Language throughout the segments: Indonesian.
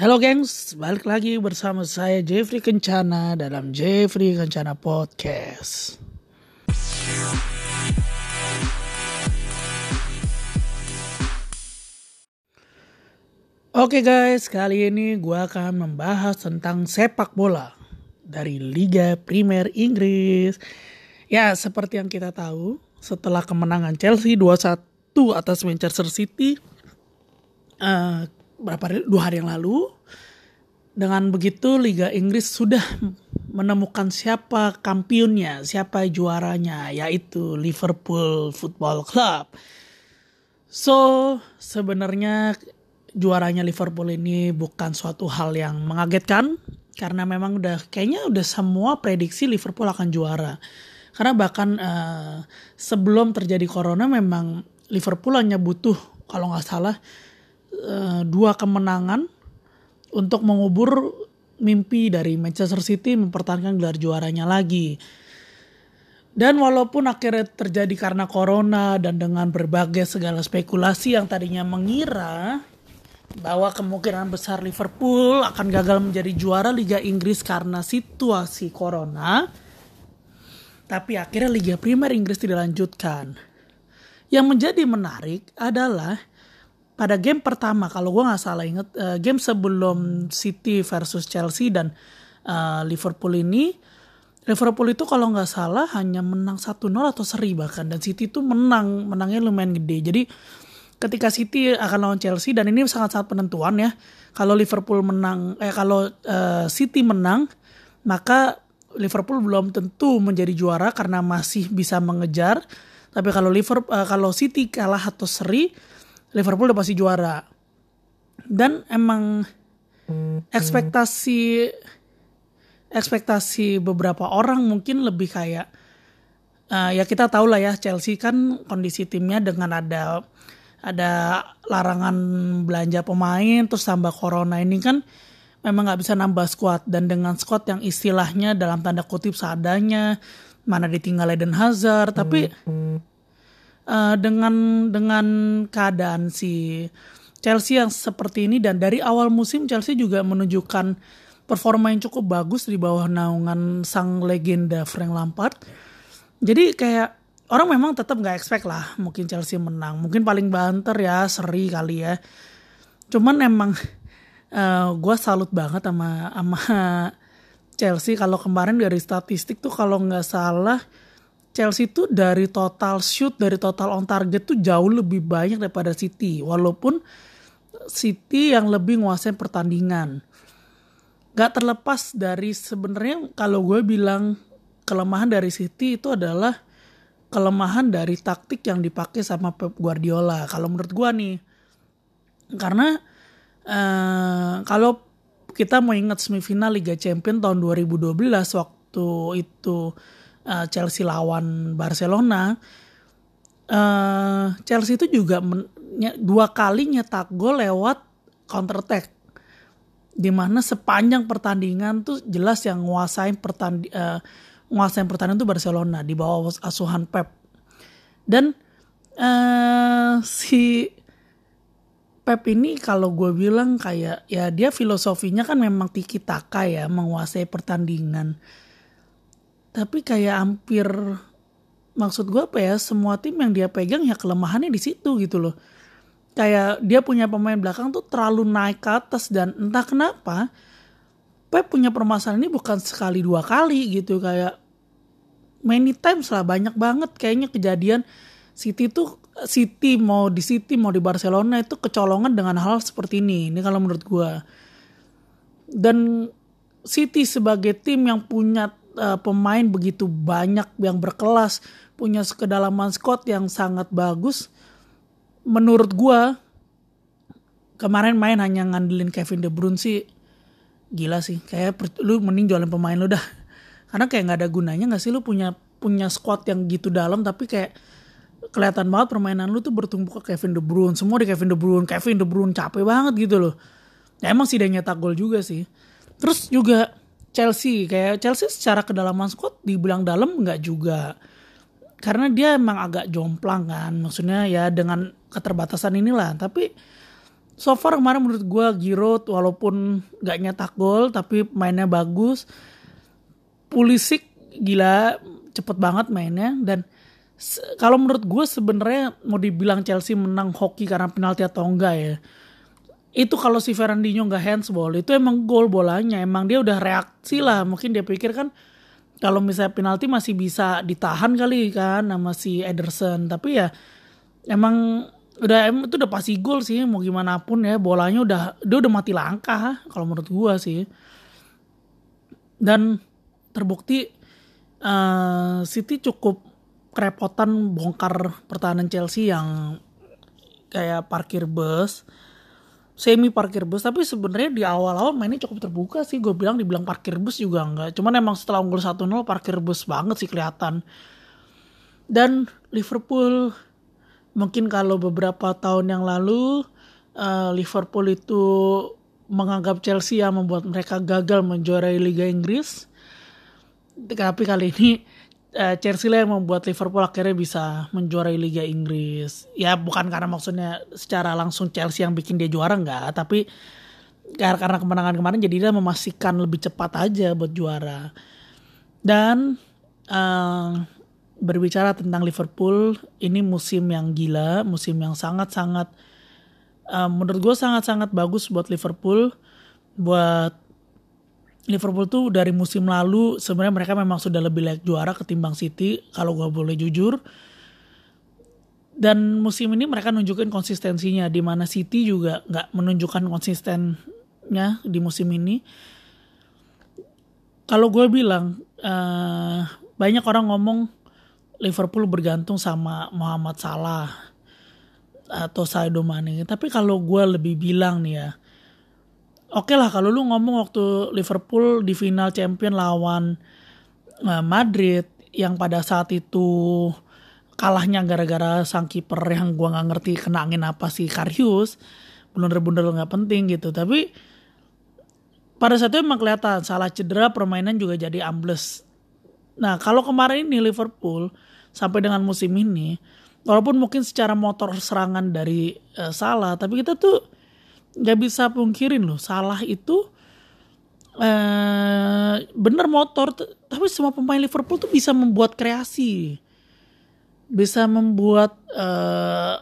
Halo gengs, balik lagi bersama saya Jeffrey Kencana dalam Jeffrey Kencana Podcast. Oke guys, kali ini gue akan membahas tentang sepak bola dari Liga Primer Inggris. Ya, seperti yang kita tahu, setelah kemenangan Chelsea 2-1 atas Manchester City, uh, berapa hari, dua hari yang lalu, dengan begitu Liga Inggris sudah menemukan siapa kampionnya, siapa juaranya, yaitu Liverpool Football Club. So, sebenarnya juaranya Liverpool ini bukan suatu hal yang mengagetkan karena memang udah kayaknya udah semua prediksi Liverpool akan juara. Karena bahkan uh, sebelum terjadi corona memang Liverpool hanya butuh kalau nggak salah uh, dua kemenangan untuk mengubur mimpi dari Manchester City mempertahankan gelar juaranya lagi. Dan walaupun akhirnya terjadi karena corona dan dengan berbagai segala spekulasi yang tadinya mengira bahwa kemungkinan besar Liverpool akan gagal menjadi juara Liga Inggris karena situasi corona. Tapi akhirnya Liga Primer Inggris tidak lanjutkan. Yang menjadi menarik adalah pada game pertama kalau gue nggak salah inget uh, game sebelum City versus Chelsea dan uh, Liverpool ini Liverpool itu kalau nggak salah hanya menang 1-0 atau seri bahkan dan City itu menang menangnya lumayan gede jadi ketika City akan lawan Chelsea dan ini sangat-sangat penentuan ya. Kalau Liverpool menang, eh kalau uh, City menang, maka Liverpool belum tentu menjadi juara karena masih bisa mengejar. Tapi kalau Liverpool, uh, kalau City kalah atau seri, Liverpool udah pasti juara. Dan emang ekspektasi ekspektasi beberapa orang mungkin lebih kayak uh, ya kita tahu lah ya Chelsea kan kondisi timnya dengan ada ada larangan belanja pemain terus tambah corona ini kan memang nggak bisa nambah squad dan dengan squad yang istilahnya dalam tanda kutip seadanya mana ditinggal Eden Hazard tapi hmm. Uh, dengan dengan keadaan si Chelsea yang seperti ini dan dari awal musim Chelsea juga menunjukkan performa yang cukup bagus di bawah naungan sang legenda Frank Lampard. Jadi kayak orang memang tetap nggak expect lah mungkin Chelsea menang. Mungkin paling banter ya seri kali ya. Cuman emang uh, eh, gue salut banget sama sama Chelsea. Kalau kemarin dari statistik tuh kalau nggak salah Chelsea tuh dari total shoot dari total on target tuh jauh lebih banyak daripada City. Walaupun City yang lebih nguasain pertandingan. Gak terlepas dari sebenarnya kalau gue bilang kelemahan dari City itu adalah kelemahan dari taktik yang dipakai sama Pep Guardiola. Kalau menurut gua nih karena uh, kalau kita mau ingat semifinal Liga Champions tahun 2012 waktu itu uh, Chelsea lawan Barcelona uh, Chelsea itu juga men, dua kali nyetak gol lewat counter attack di mana sepanjang pertandingan tuh jelas yang nguasain pertandingan uh, nguasain pertandingan itu Barcelona di bawah asuhan Pep. Dan uh, si Pep ini kalau gue bilang kayak ya dia filosofinya kan memang tiki taka ya menguasai pertandingan. Tapi kayak hampir maksud gue apa ya semua tim yang dia pegang ya kelemahannya di situ gitu loh. Kayak dia punya pemain belakang tuh terlalu naik ke atas dan entah kenapa Pep punya permasalahan ini bukan sekali dua kali gitu kayak many times lah banyak banget kayaknya kejadian City tuh City mau di City mau di Barcelona itu kecolongan dengan hal seperti ini ini kalau menurut gue dan City sebagai tim yang punya uh, pemain begitu banyak yang berkelas punya kedalaman squad yang sangat bagus menurut gue kemarin main hanya ngandelin Kevin De Bruyne sih gila sih. Kayak lu mending jualan pemain lu dah. Karena kayak nggak ada gunanya nggak sih lu punya punya squad yang gitu dalam tapi kayak kelihatan banget permainan lu tuh bertumbuh ke Kevin De Bruyne. Semua di Kevin De Bruyne Kevin De Bruyne capek banget gitu loh. Ya emang sih dia nyetak gol juga sih. Terus juga Chelsea kayak Chelsea secara kedalaman squad dibilang dalam nggak juga. Karena dia emang agak jomplang kan maksudnya ya dengan keterbatasan inilah. Tapi so far kemarin menurut gue Giroud walaupun gak nyetak gol tapi mainnya bagus. Pulisic gila cepet banget mainnya. Dan kalau menurut gue sebenarnya mau dibilang Chelsea menang hoki karena penalti atau enggak ya itu kalau si Fernandinho nggak handsball itu emang gol bolanya. Emang dia udah reaksi lah. Mungkin dia pikir kan kalau misalnya penalti masih bisa ditahan kali kan sama si Ederson. Tapi ya emang udah itu udah pasti gol sih mau gimana pun ya. Bolanya udah dia udah mati langkah kalau menurut gua sih. Dan terbukti uh, City cukup kerepotan bongkar pertahanan Chelsea yang kayak parkir bus semi parkir bus tapi sebenarnya di awal-awal mainnya cukup terbuka sih. Gue bilang dibilang parkir bus juga enggak. Cuman emang setelah unggul 1-0 parkir bus banget sih kelihatan. Dan Liverpool mungkin kalau beberapa tahun yang lalu uh, Liverpool itu menganggap Chelsea yang membuat mereka gagal menjuarai Liga Inggris. Tapi kali ini uh, Chelsea lah yang membuat Liverpool akhirnya bisa menjuarai Liga Inggris. Ya bukan karena maksudnya secara langsung Chelsea yang bikin dia juara enggak, tapi karena kemenangan kemarin jadi dia memastikan lebih cepat aja buat juara. Dan uh, berbicara tentang Liverpool, ini musim yang gila, musim yang sangat-sangat uh, menurut gue sangat-sangat bagus buat Liverpool. Buat Liverpool tuh dari musim lalu sebenarnya mereka memang sudah lebih layak juara ketimbang City kalau gue boleh jujur. Dan musim ini mereka nunjukin konsistensinya di mana City juga nggak menunjukkan konsistennya di musim ini. Kalau gue bilang uh, banyak orang ngomong Liverpool bergantung sama Muhammad Salah atau Sadio Mane. Tapi kalau gue lebih bilang nih ya, oke okay lah kalau lu ngomong waktu Liverpool di final champion lawan uh, Madrid yang pada saat itu kalahnya gara-gara sang kiper yang gue nggak ngerti kena angin apa sih Karius bener-bener nggak penting gitu. Tapi pada saat itu emang kelihatan salah cedera permainan juga jadi ambles. Nah kalau kemarin ini Liverpool sampai dengan musim ini walaupun mungkin secara motor serangan dari uh, salah tapi kita tuh nggak bisa pungkirin loh salah itu uh, bener motor tapi semua pemain Liverpool tuh bisa membuat kreasi bisa membuat uh,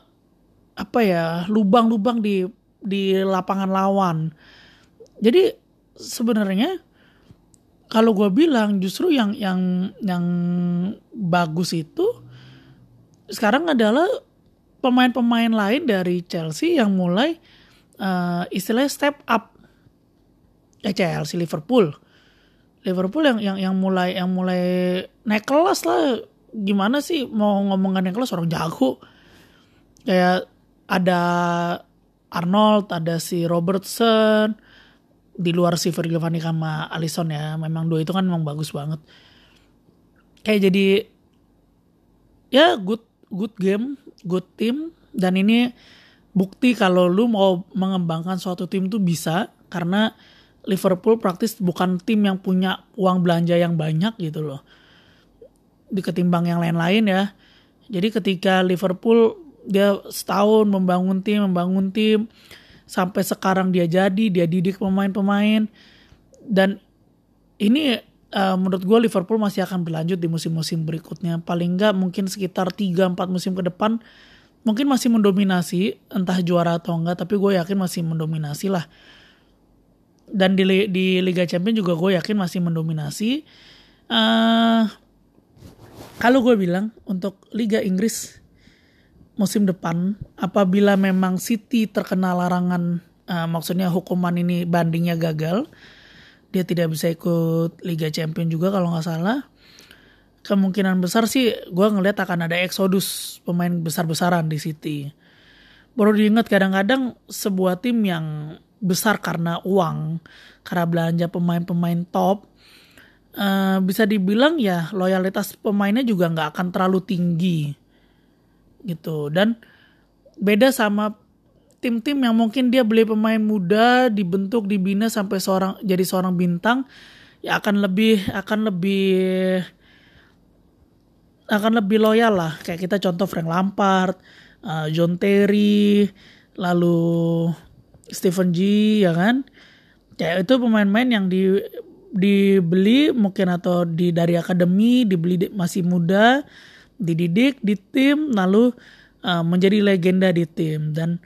apa ya lubang-lubang di di lapangan lawan. Jadi sebenarnya kalau gue bilang justru yang yang yang bagus itu sekarang adalah pemain-pemain lain dari Chelsea yang mulai uh, istilahnya step up. Eh Chelsea Liverpool. Liverpool yang yang yang mulai yang mulai naik kelas lah. Gimana sih mau ngomongin naik kelas? Orang jago. Kayak ada Arnold ada si Robertson. Di luar si Virgil sama Alisson ya. Memang dua itu kan memang bagus banget. Kayak jadi ya good good game good team. Dan ini bukti kalau lu mau mengembangkan suatu tim tuh bisa karena Liverpool praktis bukan tim yang punya uang belanja yang banyak gitu loh. Di ketimbang yang lain-lain ya. Jadi ketika Liverpool dia setahun membangun tim membangun tim sampai sekarang dia jadi dia didik pemain-pemain. Dan ini uh, menurut gue Liverpool masih akan berlanjut di musim-musim berikutnya. Paling nggak mungkin sekitar 3-4 musim ke depan mungkin masih mendominasi entah juara atau enggak tapi gue yakin masih mendominasi lah. Dan di, di Liga Champions juga gue yakin masih mendominasi. Uh, kalau gue bilang untuk Liga Inggris musim depan apabila memang City terkena larangan uh, maksudnya hukuman ini bandingnya gagal dia tidak bisa ikut Liga Champion juga kalau nggak salah kemungkinan besar sih gue ngelihat akan ada eksodus pemain besar-besaran di City. Baru diingat kadang-kadang sebuah tim yang besar karena uang karena belanja pemain-pemain top uh, bisa dibilang ya loyalitas pemainnya juga nggak akan terlalu tinggi gitu. Dan beda sama tim-tim yang mungkin dia beli pemain muda dibentuk dibina sampai seorang jadi seorang bintang ya akan lebih akan lebih akan lebih loyal lah. Kayak kita contoh Frank Lampard, uh, John Terry, lalu Stephen G ya kan? Ya itu pemain-pemain yang di dibeli mungkin atau di dari akademi dibeli masih muda dididik di tim lalu uh, menjadi legenda di tim. Dan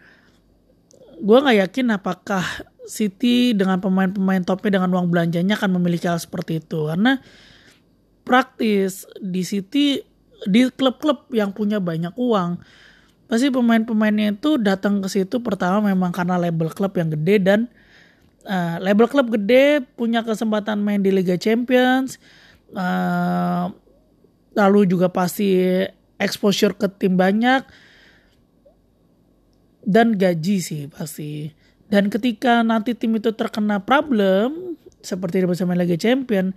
gue nggak yakin apakah City dengan pemain-pemain topnya dengan uang belanjanya akan memiliki hal seperti itu. Karena praktis di City di klub-klub yang punya banyak uang. Pasti pemain-pemainnya itu datang ke situ pertama memang karena label klub yang gede dan uh, label klub gede punya kesempatan main di Liga Champions uh, lalu juga pasti exposure ke tim banyak dan gaji sih pasti. Dan ketika nanti tim itu terkena problem seperti bersama Liga Champion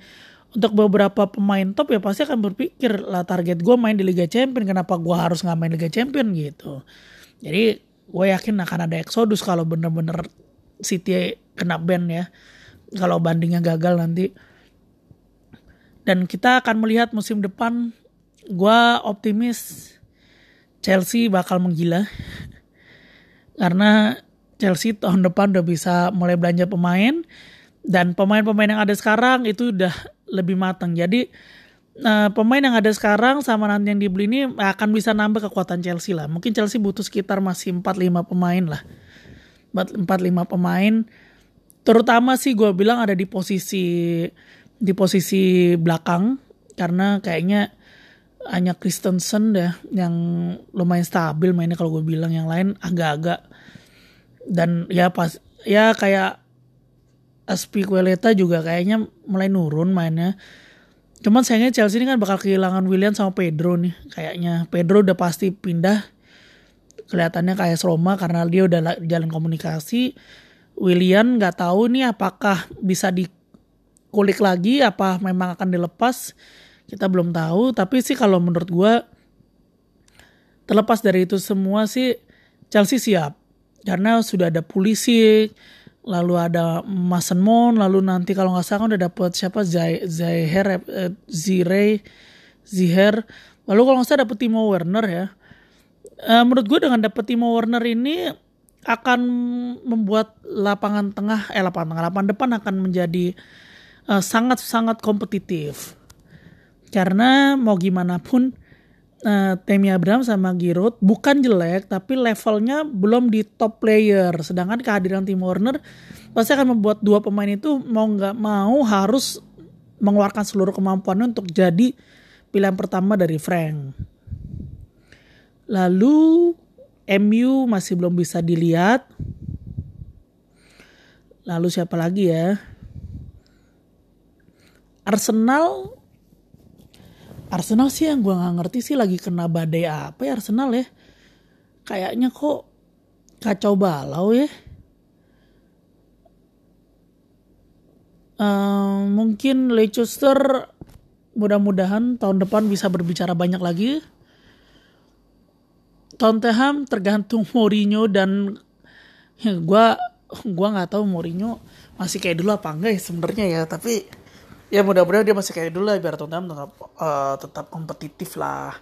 untuk beberapa pemain top ya pasti akan berpikir lah target gue main di Liga Champion kenapa gue harus nggak main Liga Champion? Gitu. Jadi gue yakin akan ada eksodus kalau bener-bener City kena ban ya kalau bandingnya gagal nanti. Dan kita akan melihat musim depan gue optimis Chelsea bakal menggila. Karena Chelsea tahun depan udah bisa mulai belanja pemain dan pemain-pemain yang ada sekarang itu udah lebih matang. Jadi uh, pemain yang ada sekarang sama nanti yang dibeli ini akan bisa nambah kekuatan Chelsea lah. Mungkin Chelsea butuh sekitar masih 4-5 pemain lah. 4-5 pemain. Terutama sih gue bilang ada di posisi di posisi belakang karena kayaknya hanya Kristensen deh yang lumayan stabil mainnya kalau gue bilang yang lain agak-agak dan ya pas ya kayak Aspikueleta juga kayaknya mulai nurun mainnya. Cuman sayangnya Chelsea ini kan bakal kehilangan William sama Pedro nih kayaknya. Pedro udah pasti pindah kelihatannya kayak Roma karena dia udah jalan komunikasi. William nggak tahu nih apakah bisa dikulik lagi apa memang akan dilepas. Kita belum tahu tapi sih kalau menurut gue terlepas dari itu semua sih Chelsea siap karena sudah ada polisi lalu ada Mason Mount, lalu nanti kalau nggak salah kan udah dapet siapa Zay, Zayher, eh, Zire, Ziher, lalu kalau nggak salah dapet Timo Werner ya. Uh, menurut gue dengan dapet Timo Werner ini akan membuat lapangan tengah, eh lapangan tengah, lapangan depan akan menjadi uh, sangat sangat kompetitif. Karena mau gimana pun uh, Temi Abraham sama Giroud bukan jelek tapi levelnya belum di top player. Sedangkan kehadiran Tim Warner pasti akan membuat dua pemain itu mau nggak mau harus mengeluarkan seluruh kemampuannya untuk jadi pilihan pertama dari Frank. Lalu MU masih belum bisa dilihat. Lalu siapa lagi ya? Arsenal Arsenal sih yang gue nggak ngerti sih lagi kena badai apa ya Arsenal ya. Kayaknya kok kacau balau ya. Uh, mungkin Leicester mudah-mudahan tahun depan bisa berbicara banyak lagi. Tottenham tergantung Mourinho dan ya, gue gua nggak tahu Mourinho masih kayak dulu apa enggak ya sebenarnya ya tapi ya mudah-mudahan dia masih kayak dulu lah biar Tottenham tetap uh, tetap kompetitif lah.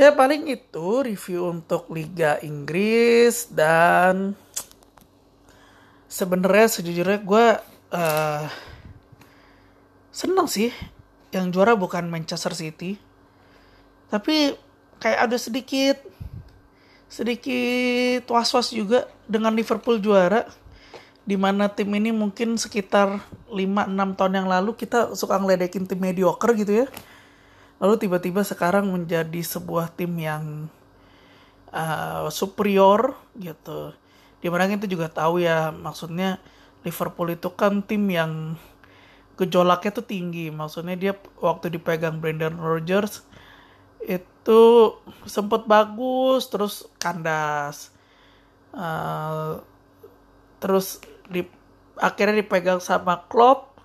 Ya paling itu review untuk Liga Inggris dan sebenarnya sejujurnya gue uh, seneng sih yang juara bukan Manchester City. Tapi kayak ada sedikit sedikit was-was juga dengan Liverpool juara di mana tim ini mungkin sekitar 5-6 tahun yang lalu kita suka ngeledekin tim mediocre gitu ya. Lalu tiba-tiba sekarang menjadi sebuah tim yang uh, superior gitu. Di mana kita juga tahu ya maksudnya Liverpool itu kan tim yang gejolaknya tuh tinggi. Maksudnya dia waktu dipegang Brendan Rodgers itu sempet bagus terus kandas. Uh, terus di akhirnya dipegang sama Klopp.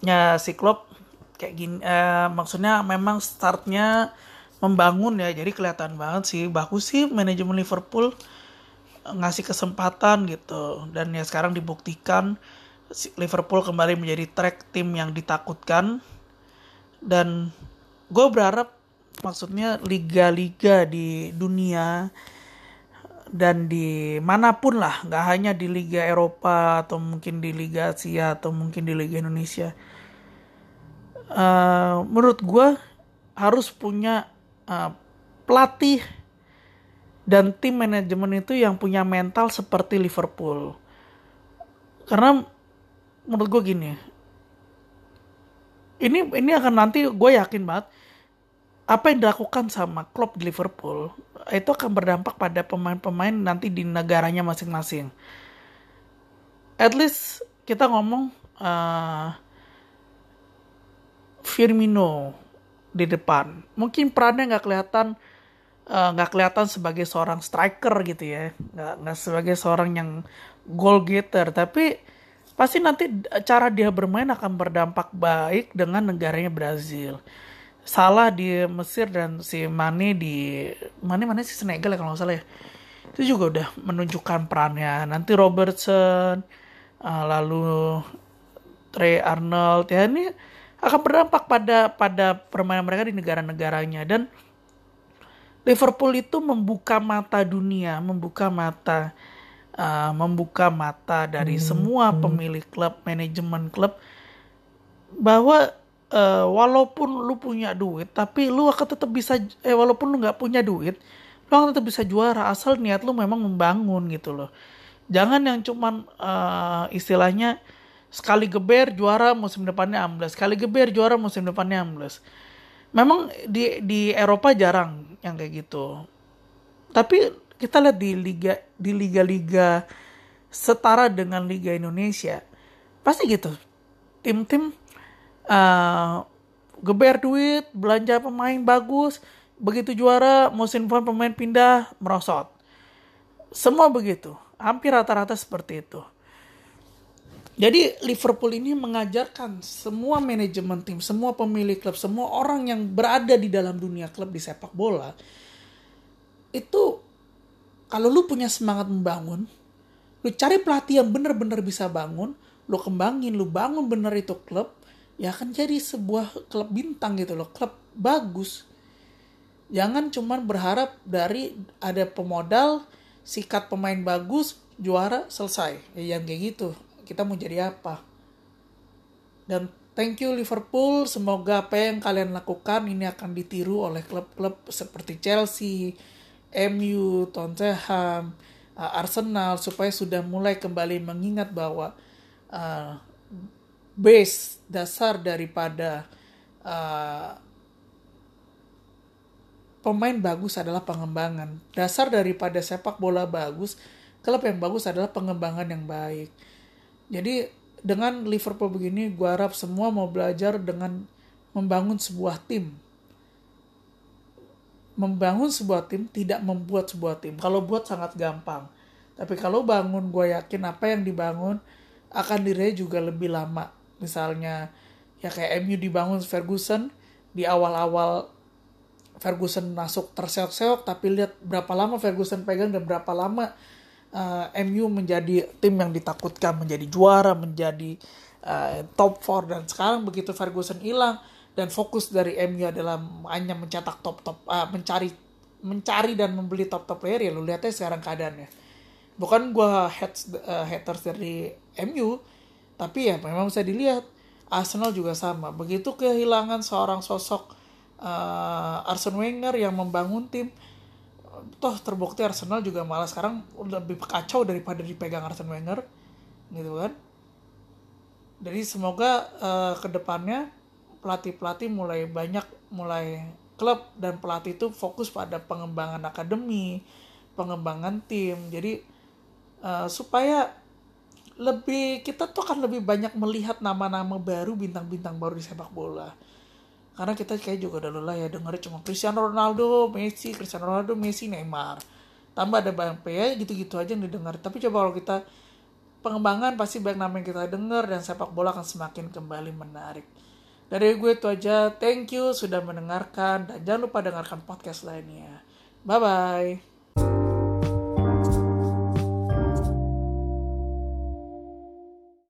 Ya si Klopp kayak gini eh, maksudnya memang startnya membangun ya jadi kelihatan banget sih. Bagus sih manajemen Liverpool ngasih kesempatan gitu. Dan ya sekarang dibuktikan Liverpool kembali menjadi track tim yang ditakutkan. Dan gue berharap maksudnya liga-liga di dunia dan di mana pun lah nggak hanya di Liga Eropa atau mungkin di Liga Asia atau mungkin di Liga Indonesia. Uh, menurut gue harus punya uh, pelatih dan tim manajemen itu yang punya mental seperti Liverpool. Karena menurut gue gini ini ini akan nanti gue yakin banget apa yang dilakukan sama klub di Liverpool itu akan berdampak pada pemain-pemain nanti di negaranya masing-masing. At least kita ngomong uh, Firmino di depan, mungkin perannya nggak kelihatan eh, nggak uh, kelihatan sebagai seorang striker gitu ya, nggak nggak sebagai seorang yang goal getter, tapi pasti nanti cara dia bermain akan berdampak baik dengan negaranya Brazil salah di Mesir dan si Mane di Mane mana sih Senegal ya kalau nggak salah ya. Itu juga udah menunjukkan perannya. Nanti Robertson uh, lalu Trey Arnold. Ya ini akan berdampak pada pada permainan mereka di negara-negaranya. Dan Liverpool itu membuka mata dunia, membuka mata uh, membuka mata dari hmm, semua hmm. pemilik klub, manajemen klub bahwa uh, walaupun lu punya duit tapi lu akan tetap bisa eh walaupun lu nggak punya duit lu akan tetap bisa juara asal niat lu memang membangun gitu loh. Jangan yang cuman uh, istilahnya sekali geber juara musim depannya ambles sekali geber juara musim depannya ambles. Memang di di Eropa jarang yang kayak gitu. Tapi kita lihat di liga di liga-liga setara dengan liga Indonesia pasti gitu. Tim-tim uh, geber duit, belanja pemain bagus, begitu juara musim depan pemain pindah merosot. Semua begitu, hampir rata-rata seperti itu. Jadi Liverpool ini mengajarkan semua manajemen tim, semua pemilik klub, semua orang yang berada di dalam dunia klub di sepak bola itu kalau lu punya semangat membangun, lu cari pelatih yang benar-benar bisa bangun, lu kembangin, lu bangun bener itu klub, ya akan jadi sebuah klub bintang gitu loh, klub bagus. Jangan cuma berharap dari ada pemodal, sikat pemain bagus, juara, selesai. Ya yang kayak gitu. Kita mau jadi apa? Dan thank you Liverpool, semoga apa yang kalian lakukan ini akan ditiru oleh klub-klub seperti Chelsea, MU, Tottenham, Arsenal supaya sudah mulai kembali mengingat bahwa uh, base dasar daripada uh, pemain bagus adalah pengembangan. Dasar daripada sepak bola bagus, klub yang bagus adalah pengembangan yang baik. Jadi dengan Liverpool begini, gue harap semua mau belajar dengan membangun sebuah tim. Membangun sebuah tim tidak membuat sebuah tim. Kalau buat sangat gampang. Tapi kalau bangun, gue yakin apa yang dibangun akan diraih juga lebih lama misalnya ya kayak MU dibangun Ferguson di awal-awal Ferguson masuk terseok-seok tapi lihat berapa lama Ferguson pegang dan berapa lama uh, eh, MU menjadi tim yang ditakutkan menjadi juara menjadi uh, top 4 dan sekarang begitu Ferguson hilang dan fokus dari MU adalah hanya mencetak top top uh, mencari mencari dan membeli top top player ya lu lihatnya sekarang keadaannya. Bukan gue uh, haters dari MU tapi ya memang bisa dilihat Arsenal juga sama. Begitu kehilangan seorang sosok uh, Arsene Wenger yang membangun tim, toh terbukti Arsenal juga malah sekarang lebih kacau daripada dipegang Arsene Wenger, gitu kan? Jadi semoga uh, ke depannya pelatih-pelatih mulai banyak mulai klub dan pelatih itu fokus pada pengembangan akademi, pengembangan tim. Jadi uh, supaya lebih kita tuh akan lebih banyak melihat nama-nama baru bintang-bintang baru di sepak bola. Karena kita kayak juga udah lelah ya denger cuma Cristiano Ronaldo, Messi, Cristiano Ronaldo, Messi, Neymar. Tambah ada banyak ya gitu-gitu aja yang didengar. Tapi coba kalau kita pengembangan pasti banyak nama yang kita dengar dan sepak bola akan semakin kembali menarik. Dari gue itu aja thank you sudah mendengarkan dan jangan lupa dengarkan podcast lainnya. Bye bye